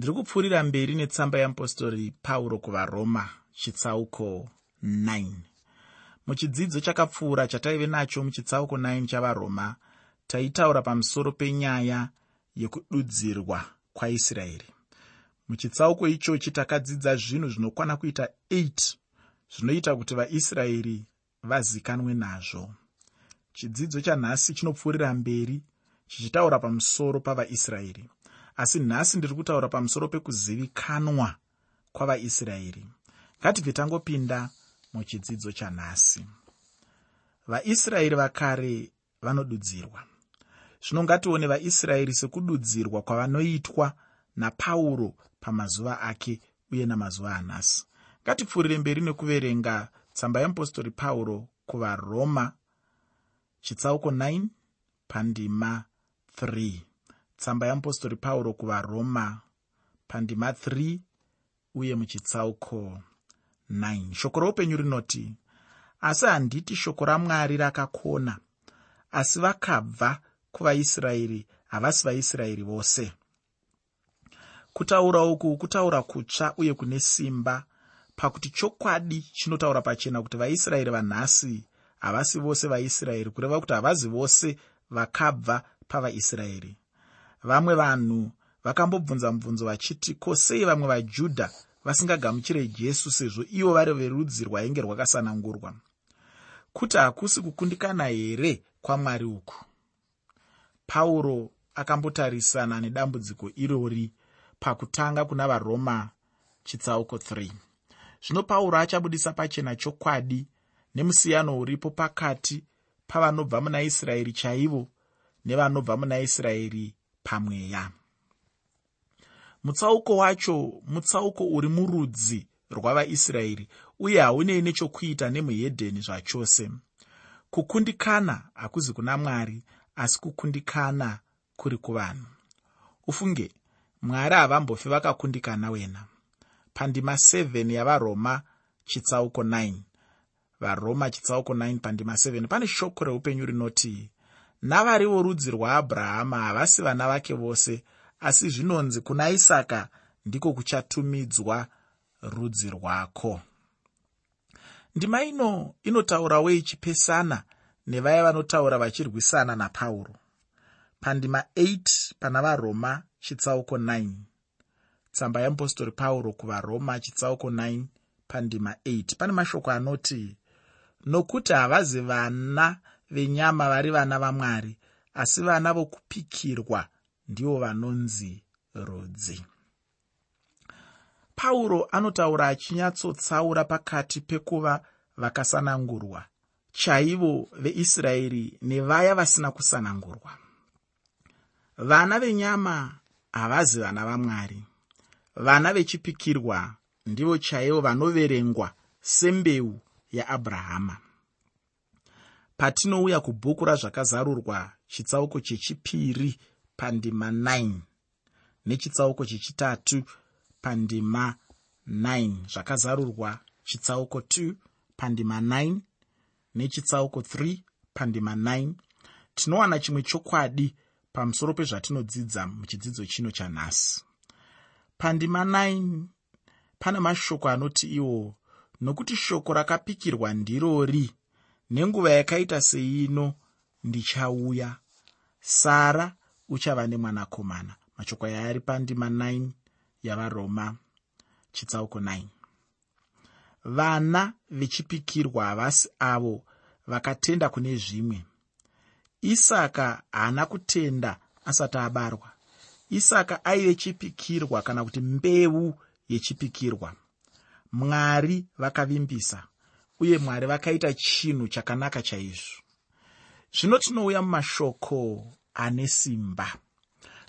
ndiri kupfuurira mberi netsamba yeapostori pauro kuvaroma chitsauko 9 muchidzidzo chakapfuura chataive nacho muchitsauko 9 chavaroma taitaura pamusoro penyaya yekududzirwa kwaisraeri. Muchitsauko ichochi takadzidza zvinhu zvinokwana kuita 8 zvinoita kuti vaisraeri vazikanwe nazvo. Chidzidzo chanhasi chinopfuurira mberi chichitaura pamusoro pavaisraeri asi nhasi ndiri kutaura pamusoro pekuzivikanwa kwavaisraeri. Ngatibve tangopinda muchidzidzo chanhasi. Vaisraeri vakare vanodudzirwa. Zvino ngatione vaisraeri sekududzirwa kwavanoitwa napauro pamazuva ake uye namazuva anhasi. Ngatipfuurire mberi nekuverenga tsamba yeapostori pauro kuvaroma chitsauko 9 pandima 3 tsamba yeapostori pauro kuvaroma pandima 3 uye muchitsauko 9 shoko roupenyu rinoti asi handiti shoko ramwari rakakona asi vakabva kuvaisraeri havasi vaisraeri vose. Kutaura uku kutaura kutsva uye kune simba pakuti chokwadi chinotaura pachena kuti vaisraeri vanhasi havasi vose vaisraeri kureva kuti havazi vose vakabva pavaisraeri vamwe vanhu vakambobvunza mubvunzo vachiti ko sei vamwe vajudha vasingagamuchire jesu sezvo ivo vari verudzi rwainge rwakasanangurwa? Kuti hakusi kukundikana here kwamwari uku? Pauro akambotarisana nedambudziko irori pakutanga kuna varoma chitsauko 3 zvino pauro achabudisa pachena chokwadi nemusiyano uripo pakati pavanobva muna israeri chaivo nevanobva muna israeri pamweya mutsauko wacho mutsauko uri murudzi rwavaisraeri uye haunei nechokuita nemuhedheni zvachose. Kukundikana hakuzi kuna mwari asi kukundikana kuri kuvanhu. Ufunge mwari havambofi vakakundikana wena. Pandima 7 yavaroma chitsauko 9 varoma chitsauko 9 pandima 7 pane shoko reupenyu rinoti navari vorudzi rwaabrahama havasi vana vake vose asi zvinonzi kuna isaka ndiko kuchatumidzwa rudzi rwako. Ndima ino inotaurawo ichipesana nevaya vanotaura vachirwisana napauro. Pandima 8 pana varoma chitsauko 9 tsamba yeapostori pauro kuvaroma chitsauko 9 pandima 8 pane mashoko anoti nokuti havazi vana venyama vari vana vamwari asi vana vokupikirwa ndivo vanonzi rudzi. Pauro anotaura achinyatsotsaura pakati pekuva vakasanangurwa chaivo veisraeri nevaya vasina kusanangurwa. Vana venyama havazi vana vamwari. Vana vechipikirwa ndivo chaivo vanoverengwa sembeu yaabrahama patinouya kubhuku razvakazarurwa chitsauko chechipiri pandima 9 nechitsauko chechitatu pandima 9 zvakazarurwa chitsauko 2 pandima 9 nechitsauko 3 pandima 9 tinowana chimwe chokwadi pamusoro pezvatinodzidza muchidzidzo chino chanhasi. Pandima 9 pane mashoko anoti iwo nokuti shoko rakapikirwa ndirori nenguva yakaita seino ndichauya. Sara uchava nemwanakomana. Mashoko aya ari pandima 9 yavaroma chitsauko 9 vana vechipikirwa havasi avo vakatenda kune zvimwe. Isaka haana kutenda asati abarwa. Isaka aive chipikirwa kana kuti mbeu yechipikirwa. Mwari vakavimbisa uye mwari vakaita chinhu chakanaka chaizvo. Zvino tinouya mumashoko ane simba.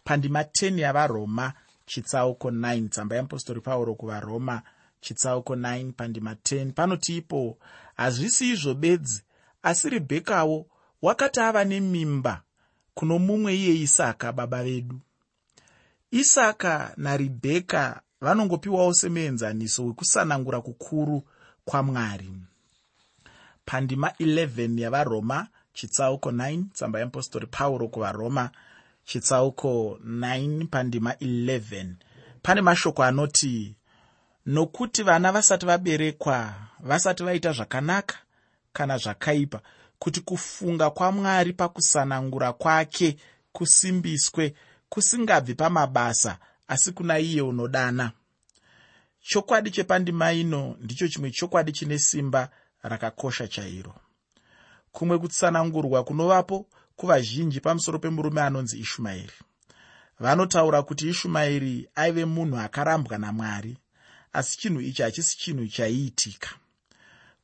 Pandima 10 yavaroma chitsauko 9 tsamba yeapostori pauro kuvaroma chitsauko 9 pandima 10 panoti ipo hazvisi izvo bedzi asi rebhekawo wakati ava nemimba kuno mumwe iye isaka baba vedu. Isaka naribheka vanongopiwawo semuenzaniso wekusanangura kukuru kwamwari pandima 11 yavaroma chitsauko 9 tsamba yeapostori pauro kuvaroma chitsauko 9 pandima 11 pane mashoko anoti nokuti vana vasati vaberekwa vasati vaita zvakanaka kana zvakaipa kuti kufunga kwamwari pakusanangura kwake kusimbiswe kusingabvi pamabasa asi kuna iye unodana. Chokwadi chepandima ino ndicho chimwe chokwadi chine simba rakakosha chairo. Kumwe kutsanangurwa kunovapo kuvazhinji pamusoro pemurume anonzi ishumaeri vanotaura kuti ishumaeri aive munhu akarambwa namwari asi chinhu ichi hachisi chinhu chaiitika.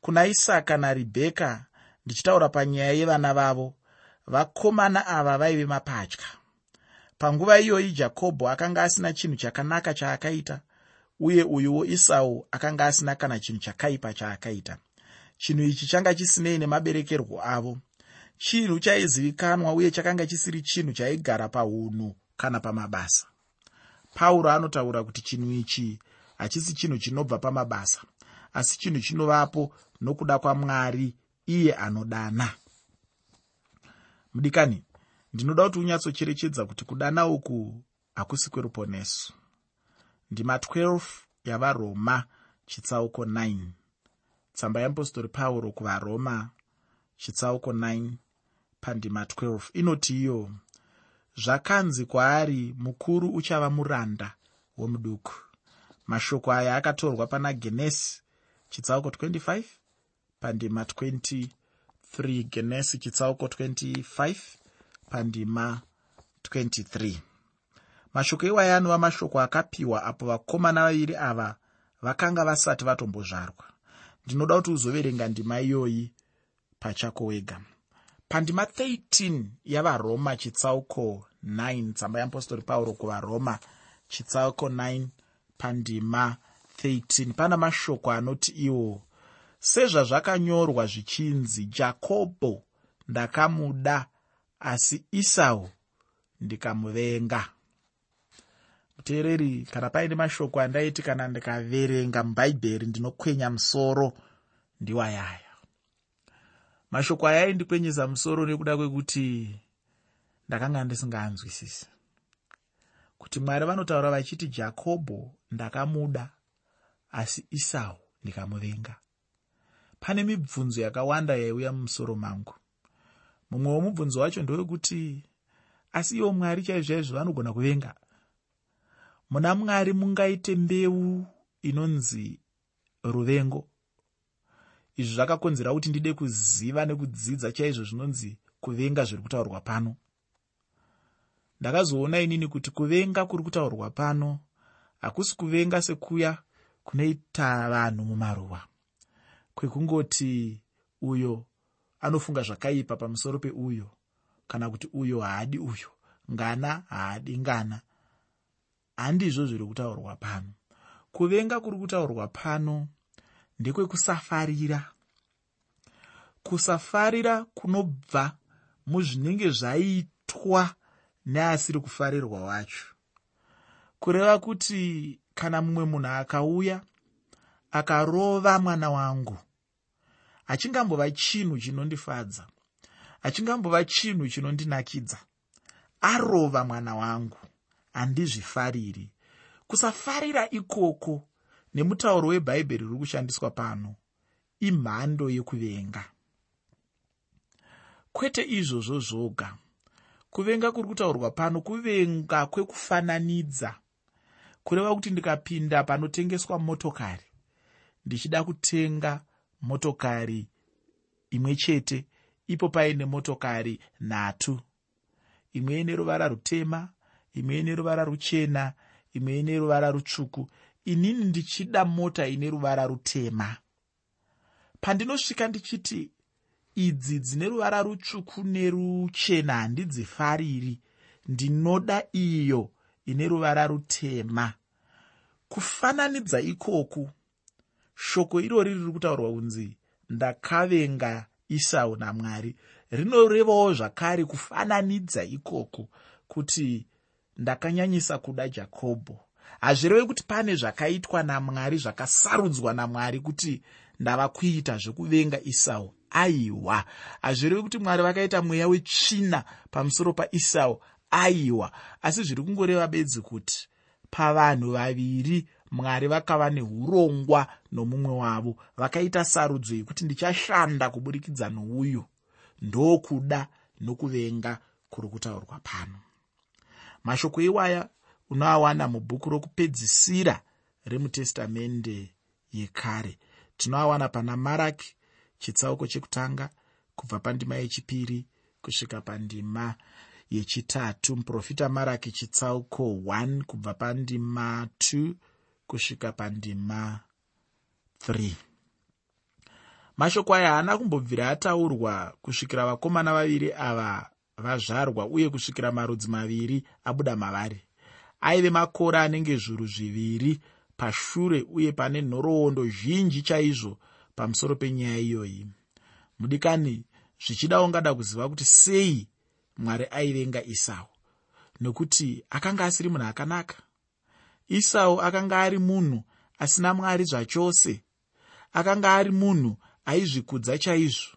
Kuna isaka naribheka ndichitaura panyaya yevana vavo vakomana ava vaive mapatya. Panguva iyoyi jakobho akanga asina chinhu chakanaka chaakaita uye uyuwo isau akanga asina kana chinhu chakaipa chaakaita chinhu ichi changa chisinei nemaberekerwo avo. Chinhu chaizivikanwa uye chakanga chisiri chinhu chaigara paunhu kana pamabasa. Pauro anotaura kuti chinhu ichi hachisi chinhu chinobva pamabasa asi chinhu chinovapo nokuda kwamwari iye anodana. Mudikani ndinoda kuti unyatsocherechedza kuti kudana uku hakusi kweruponeso. Ndima 12 yavaroma chitsauko 9 tsamba yeapostori pauro kuvaroma chitsauko 9 pandima 12 inoti iyo zvakanzi kwaari mukuru uchava muranda womuduku. Mashoko aya akatorwa pana genesi chitsauko 25 pandima 23 genesi chitsauko 25 pandima 23 mashoko iwaya anova mashoko akapiwa apo vakomana vaviri ava vakanga vasati vatombozvarwa ndinoda kuti uzoverenga ndima iyoyi pachako wega. Pandima 13 yavaroma chitsauko 9 tsamba yeapostori pauro kuvaroma chitsauko 9 pandima 13 pana mashoko anoti iwo sezvazvakanyorwa zvichinzi jakobho ndakamuda asi isau ndikamuvenga muteereri kana paine mashoko andaiti kana ndikaverenga mubhaibheri ndinokwenya musoro ndiwayaya mashoko aya aindikwenyesa musoro nekuda kwekuti ndakanga ndisingaanzwisisi. Kuti mwari vanotaura vachiti jakobho ndakamuda asi isau ndikamuvenga. Pane mibvunzo yakawanda yaiuya mumusoro mangu. Mumwe womubvunzo wacho ndowekuti asi iwo mwari chaizvaizvo vanogona kuvenga muna mwari mungaite mbeu inonzi ruvengo. Izvi zvakakonzera kuti ndide kuziva nekudzidza chaizvo zvinonzi kuvenga zviri kutaurwa pano. Ndakazoona inini kuti kuvenga kuri kutaurwa pano hakusi kuvenga sekuya kunoita vanhu mumaruwa. Kwekungoti uyo anofunga zvakaipa pamusoro peuyo kana kuti uyo haadi uyo ngana haadi ngana handizvo zviri kutaurwa pano. Kuvenga kuri kutaurwa pano ndekwekusafarira kusafarira kunobva muzvinenge zvaitwa neasiri kufarirwa wacho. Kureva kuti kana mumwe munhu akauya akarova mwana wangu hachingambova chinhu chinondifadza hachingambova chinhu chinondinakidza arova mwana wangu handizvifariri kusafarira ikoko nemutauro webhaibheri riri kushandiswa pano imhando yekuvenga. Kwete izvozvo zvoga. Kuvenga kuri kutaurwa pano kuvenga kwekufananidza. Kureva kuti ndikapinda panotengeswa motokari. Ndichida kutenga motokari imwe chete ipo paine motokari nhatu. Imwe ine ruvara rutema imwe ine ruvara ruchena imwe ine ruvara rutsvuku. Inini ndichida mota ine ruvara rutema. Pandinosvika ndichiti idzi dzine ruvara rutsvuku neruchena handidzifariri. Ndinoda iyo ine ruvara rutema. Kufananidza ikoku shoko irori riri kutaurwa kunzi ndakavenga isau namwari. Rinorevawo zvakare kufananidza ikoku kuti ndakanyanyisa kuda jakobho. Hazvirevi kuti pane zvakaitwa namwari zvakasarudzwa namwari kuti ndava kuita zvekuvenga isau aiwa. Hazvirevi kuti mwari vakaita mweya wetsvina pamusoro paisau aiwa. Asi zviri kungoreva bedzi kuti pavanhu vaviri mwari vakava neurongwa nomumwe wavo vakaita sarudzo yekuti ndichashanda kuburikidza nouyu. Ndokuda nokuvenga kuri kutaurwa pano mashoko iwaya unoawana mubhuku rokupedzisira remutestamende yekare. Tinoawana pana maraki chitsauko chekutanga kubva pandima yechipiri kusvika pandima yechitatu. Muprofita maraki chitsauko 1 kubva pandima 2 kusvika pandima 3 mashoko aya haana kumbobvira ataurwa kusvikira vakomana vaviri ava vazvarwa uye kusvikira marudzi maviri abuda mavari. Aive makore anenge zviuru zviviri pashure uye pane nhoroondo zhinji chaizvo pamusoro penyaya iyoyi. Mudikani zvichida ungada kuziva kuti sei mwari aivenga isau nokuti akanga asiri munhu akanaka. Isau akanga ari munhu asina mwari zvachose akanga ari munhu aizvikudza chaizvo.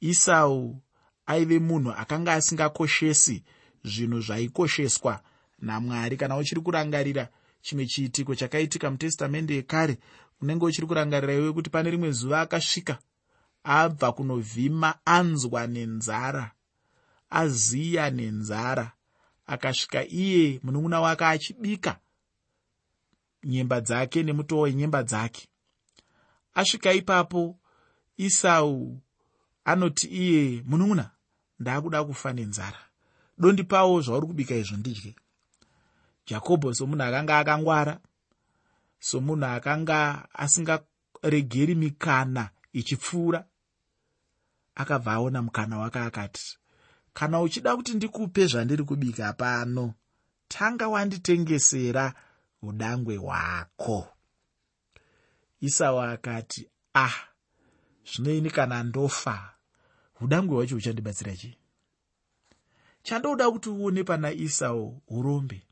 Isau aive munhu akanga asingakoshesi zvinhu zvaikosheswa. Namwari kana uchiri kurangarira chimwe chiitiko chakaitika mutestamende yekare unenge uchiri kurangarira iwe kuti pane rimwe zuva akasvika abva kunovhima anzwa nenzara aziya nenzara akasvika iye munun'una wake achibika nyemba dzake nemutoo wenyemba dzake. Asvika ipapo isau anoti iye munun'una ndaakuda kufa nenzara. Dondipawo zvauri kubika izvo ndidye. Jakobho somunhu akanga akangwara somunhu akanga asingaregeri mikana ichipfuura akabva aona mukana wake akati kana uchida kuti ndikupe zvandiri kubika pano tanga wanditengesera udangwe hwako. Isau akati ah zvino ini kana ndofa udangwe hwacho huchandibatsira chii? Chandoda kuti uone pana isau urombe.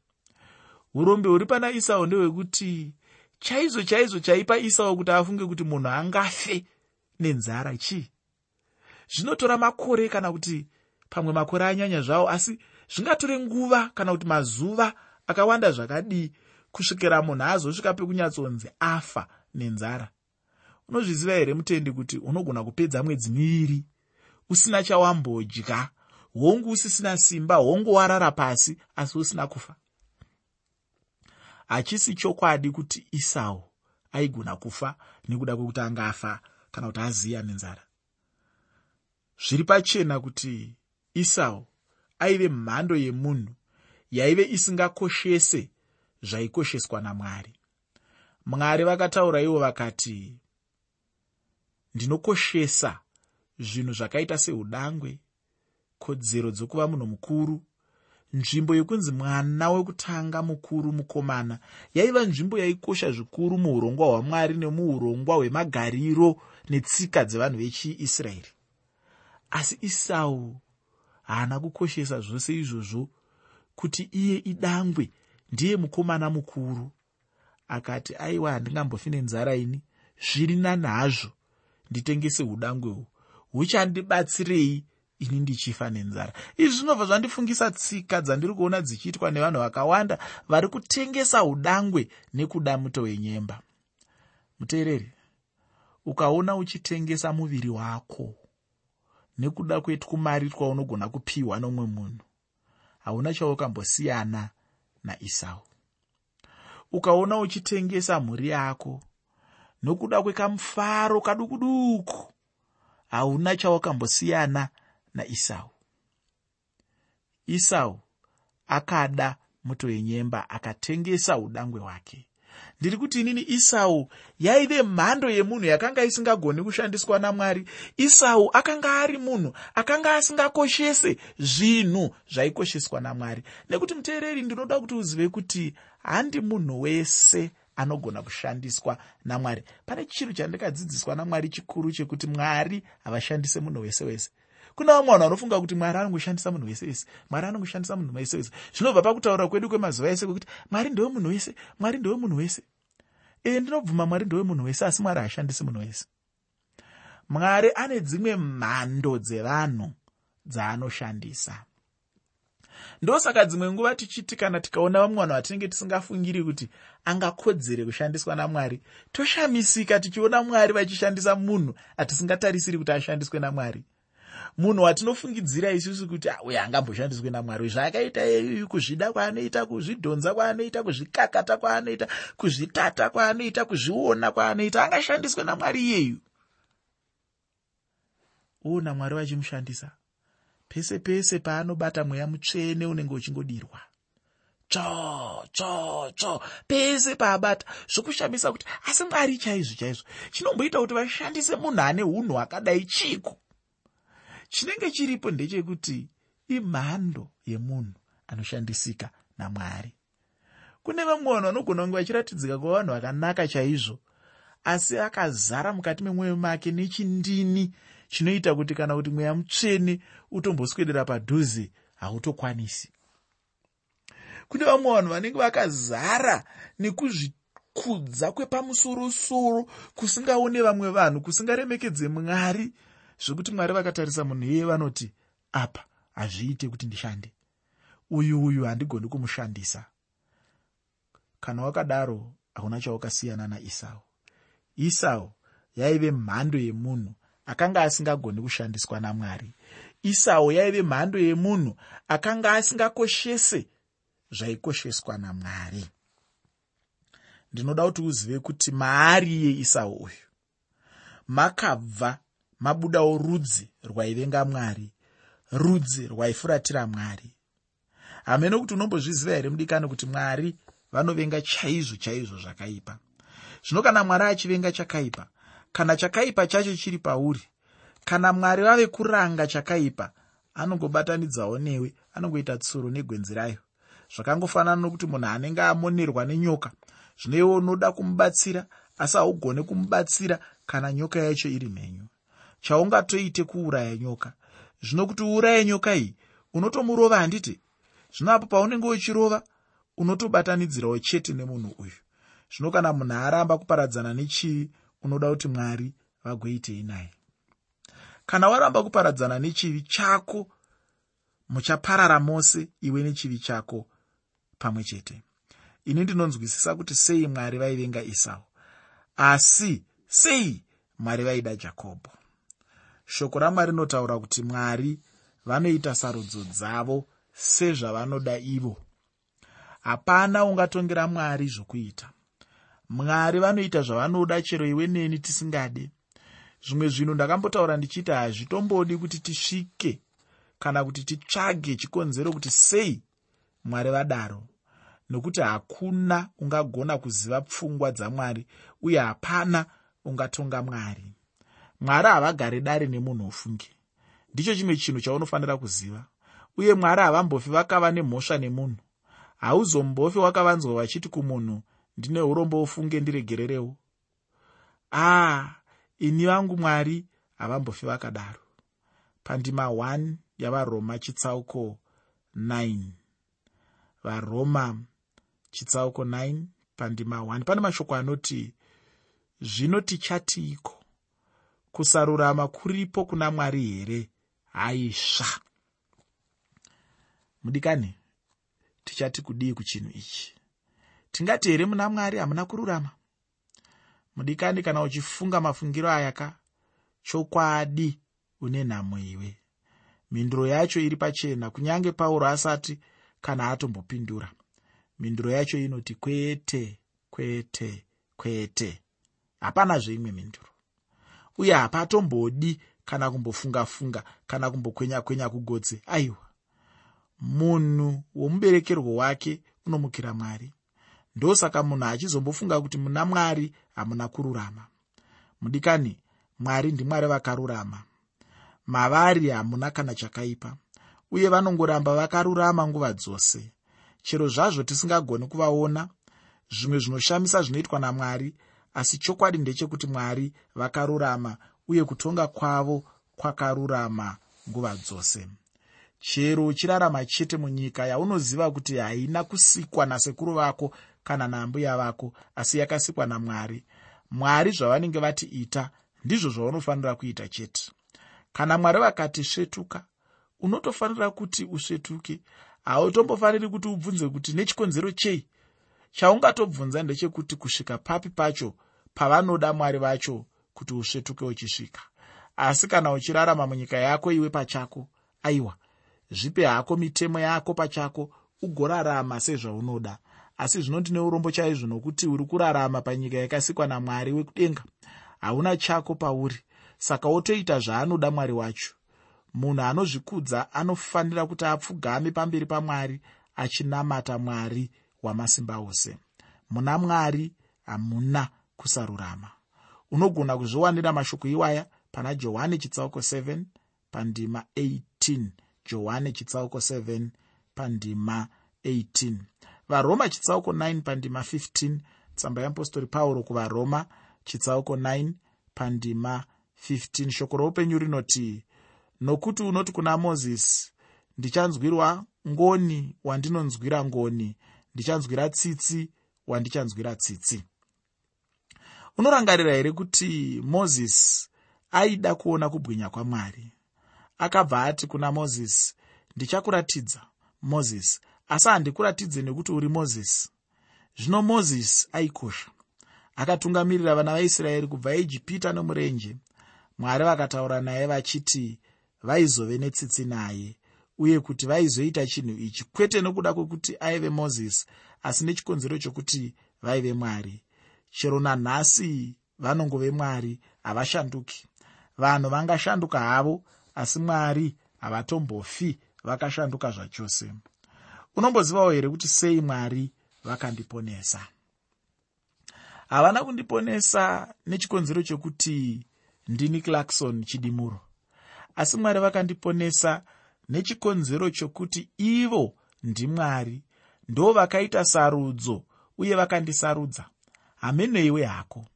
Urombe huri pana isau ndehwekuti chaizvo chaizvo chaipa isau kuti afunge kuti munhu angafe nenzara chii? Zvinotora makore kana kuti pamwe makore anyanya zvavo asi zvingatore nguva kana kuti mazuva akawanda zvakadii kusvikira munhu azosvika pekunyatsonzi afa nenzara. Unozviziva here mutendi kuti unogona kupedza mwedzi miviri usina chawambodya hongu usisina simba hongu warara pasi asi usina kufa. Hachisi chokwadi kuti isau aigona kufa nekuda kwekuti angafa kana kuti aziya nenzara. Zviri pachena kuti isau aive mhando yemunhu yaive isingakoshese zvaikosheswa namwari. Mwari vakataura ivo vakati ndinokoshesa zvinhu zvakaita seudangwe kodzero dzokuva munhu mukuru nzvimbo yekunzi mwana wekutanga mukuru mukomana. Yaiva nzvimbo yaikosha zvikuru muurongwa hwamwari nemuurongwa hwemagariro netsika dzevanhu vechiisraeri. Asi isau haana kukoshesa zvose izvozvo kuti iye idangwe ndiye mukomana mukuru. Akati aiwa handingambofi nenzara ini. Zviri nani hazvo. Nditengese udangwehu huchandibatsirei ini ndichifa nenzara. Izvi zvinobva zvandifungisa tsika dzandiri kuona dzichiitwa nevanhu vakawanda vari kutengesa udangwe nekuda muto wenyemba. Muteereri ukaona uchitengesa muviri wako nekuda kwetwumari twaunogona kupiwa nomwe munhu hauna chaukambosiyana naisau ukaona uchitengesa mhuri yako nokuda kwekamufaro kaduku duku hauna chaukambosiyana naisau isau akada muto wenyemba akatengesa udangwe hwake. Ndiri kuti inini isau yaive mhando yemunhu yakanga isingagoni kushandiswa namwari. Isau akanga ari munhu akanga asingakoshese zvinhu zvaikosheswa namwari. Nekuti muteereri ndinoda kuti uzive kuti handi munhu wese anogona kushandiswa namwari. Pane chinhu chandikadzidziswa namwari chikuru chekuti mwari havashandise munhu wese wese. Kuna vamwe vanhu vanofunga kuti mwari anongoshandisa munhu wese wese. Mwari anongoshandisa munhu wese wese. Zvinobva pakutaura kwedu kwemazuva ese kwekuti mwari ndewe munhu wese mwari ndewe munhu wese. Ee ndinobvuma mwari ndewe munhu wese asi mwari haashandisi munhu wese. Mwari ane dzimwe mhando dzevanhu dzaanoshandisa ndosaka dzimwe nguva tichiti kana tikaona vamwe vanhu vatinenge tisingafungiri kuti angakodzere kushandiswa namwari toshamisika tichiona mwari vachishandisa munhu atisingatarisiri kuti ashandiswe namwari. Munhu watinofungidzira isusu kuti ah, uyo angamboshandiswe namwari. Zvaakaita iyeyuyu kuzvida kwaanoita kuzvidhonza kwaanoita kuzvikakata kwaanoita kuzvitata kwaanoita kuzviona kwaanoita angashandiswe namwari iyeyu oona mwari vachimushandisa pese pese paanobata mweya mutsvene unenge uchingodirwa. Tsvo tsvo tsvo. Pese paabata. Zvokushamisa kuti asi mwari chaizvo chaizvo. Chinomboita kuti vashandise munhu ane unhu hwakadai chiko? Chinenge chiripo ndechekuti imhando yemunhu anoshandisika namwari. Kune vamwe vanhu vanogona kunge vachiratidzika kuva vanhu vakanaka chaizvo asi akazara mukati memwoyo make nechindini chinoita kuti kana kuti mweya mutsvene utomboswedera padhuze hautokwanisi. Kune vamwe vanhu vanenge vakazara nekuzvikudza kwepamusorosoro kusingaone vamwe vanhu kusingaremekedze mwari zvekuti mwari vakatarisa munhu iyeye vanoti apa hazviite kuti ndishande. Uyu uyu handigoni kumushandisa. Kana wakadaro hauna chawakasiyana naisau isau yaive mhando yemunhu akanga asingagoni kushandiswa namwari. Isau yaive mhando yemunhu akanga asingakoshese zvaikosheswa namwari. Ndinoda kuti uzive kuti maari yeisau uyu makabva mabudawo rudzi rwaivenga mwari rudzi rwaifuratira mwari. Hamene kuti unombozviziva here mudikani kuti mwari vanovenga chaizvo chaizvo zvakaipa? Zvino kana mwari achivenga chakaipa kana chakaipa chacho chiri pauri kana mwari vave kuranga chakaipa anongobatanidzawo newe anongoita tsuro negwenzi rayo. Zvakangofanana nokuti munhu anenge amonerwa nenyoka zvinoiwo unoda kumubatsira asi haugone kumubatsira kana nyoka yacho iri mhenyu. Chaungatoite kuuraya nyoka. Zvino kuti uuraye nyoka iyi unotomurova handiti? Zvino apo paunenge uchirova unotobatanidzirawo chete nemunhu uyu. Zvino kana munhu aramba kuparadzana nechivi unoda kuti mwari vagoitei naye. Kana waramba kuparadzana nechivi chako muchaparara mose iwe nechivi chako pamwe chete. Ini ndinonzwisisa kuti sei mwari vaivenga esau. Asi sei mwari vaida jakobho? Shoko ramwari rinotaura kuti mwari vanoita sarudzo dzavo sezvavanoda ivo. Hapana ungatongera mwari zvokuita mwari vanoita zvavanoda chero iwe neni tisingade. Zvimwe zvinhu ndakambotaura ndichiti hazvitombodi kuti tisvike kana kuti titsvage chikonzero kuti sei mwari vadaro. Nokuti hakuna ungagona kuziva pfungwa dzamwari uye hapana ungatonga mwari. Mwari havagari dare nemunhu ofunge. Ndicho chimwe chinhu chaunofanira kuziva. Uye mwari havambofi vakava nemhosva nemunhu. Hauzombofi wakavanzwa vachiti kumunhu ndine urombo ofunge ndiregererewo. Aa ini vangu mwari havambofi vakadaro. Pandima 1 yavaroma chitsauko 9 varoma chitsauko 9 pandima 1 pane mashoko anoti zvino tichatiiko? Kusarurama kuripo kuna mwari here? Haisva mudikani tichati kudii kuchinhu ichi tingati here muna mwari hamuna kururama? Mudikani kana uchifunga mafungiro ayaka chokwadi une nhamo iwe. Mhinduro yacho iri pachena kunyange pauro asati kana atombopindura. Mhinduro yacho inoti kwete kwete kwete. Hapana zveimwe mhinduro uye hapatombodi kana kumbofunga-funga kana kumbokwenya-kwenya kugotse aiwa munhu womuberekerwo wake unomukira mwari ndosaka munhu achizombofunga kuti muna mwari hamuna kururama. Mudikani mwari ndimwari vakarurama. Mavari hamuna kana chakaipa uye vanongoramba vakarurama nguva dzose. Chero zvazvo tisingagoni kuvaona zvimwe zvinoshamisa zvinoitwa namwari asi chokwadi ndechekuti mwari vakarurama uye kutonga kwavo kwakarurama nguva dzose. Chero uchirarama chete munyika yaunoziva kuti haina kusikwa nasekuru vako kana nambuya vako asi yakasikwa namwari. Mwari zvavanenge vati ita ndizvo zvaunofanira kuita chete. Kana mwari vakati svetuka unotofanira kuti usvetuke. Hautombofaniri kuti ubvunze kuti nechikonzero chei chaungatobvunza ndechekuti kusvika papi pacho pavanoda mwari vacho kuti usvetuke uchisvika. Asi kana uchirarama munyika yako iwe pachako aiwa zvipe hako mitemo yako pachako ugorarama sezvaunoda asi zvinoti neurombo chaizvo nokuti uri kurarama panyika yakasikwa namwari wekudenga. Hauna chako pauri. Saka wotoita zvaanoda mwari wacho. Munhu anozvikudza anofanira kuti apfugame pamberi pamwari achinamata mwari wamasimba ose. Muna mwari hamuna kusarurama. Unogona kuzviwanira mashoko iwaya pana johani chitsauko 7 pandima 18 johani chitsauko 7 pandima 18 varoma chitsauko 9 pandima 15 tsamba yeapostori pauro kuvaroma chitsauko 9 pandima 15 shoko roupenyu rinoti nokuti unoti kuna mozisi ndichanzwirwa ngoni wandinonzwira ngoni ndichanzwira tsitsi wandichanzwira tsitsi. Unorangarira here kuti mozisi aida kuona kubwinya kwamwari? Akabva ati kuna mozisi ndichakuratidza mozisi asi handikuratidze nekuti uri mozisi. Zvino mozisi aikosha. Akatungamirira vana vaisraeri kubva ijipita nomurenje. Mwari vakataura naye vachiti vaizove netsitsi naye uye kuti vaizoita chinhu ichi. Kwete nokuda kwekuti aive mozisi asi nechikonzero chokuti vaive mwari. Chero nanhasi vanongove mwari havashanduki. Vanhu vangashanduka havo asi mwari havatombofi vakashanduka zvachose unombozivawo here kuti sei mwari vakandiponesa? Havana kundiponesa nechikonzero chokuti ndini clarkson chidimuro. Asi mwari vakandiponesa nechikonzero chokuti ivo ndimwari ndo vakaita sarudzo uye vakandisarudza. Hameneiwe hako.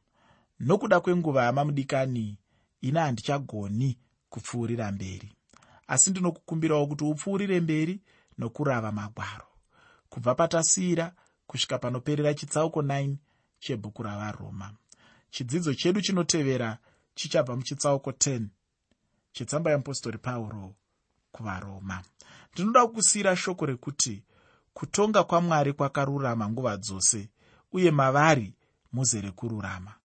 Nokuda kwenguva yamamudikani ina handichagoni kupfuurira mberi. Asi ndinokukumbirawo kuti upfuurire mberi nokurava magwaro. Kubva patasiyira kusvika panoperera chitsauko 9 chebhuku ravaroma chidzidzo chedu chinotevera chichabva muchitsauko 10 chetsamba yeapostori pauro kuvaroma ndinoda kusiyira shoko rekuti kutonga kwamwari kwakarurama nguva dzose uye mavari muzere kururama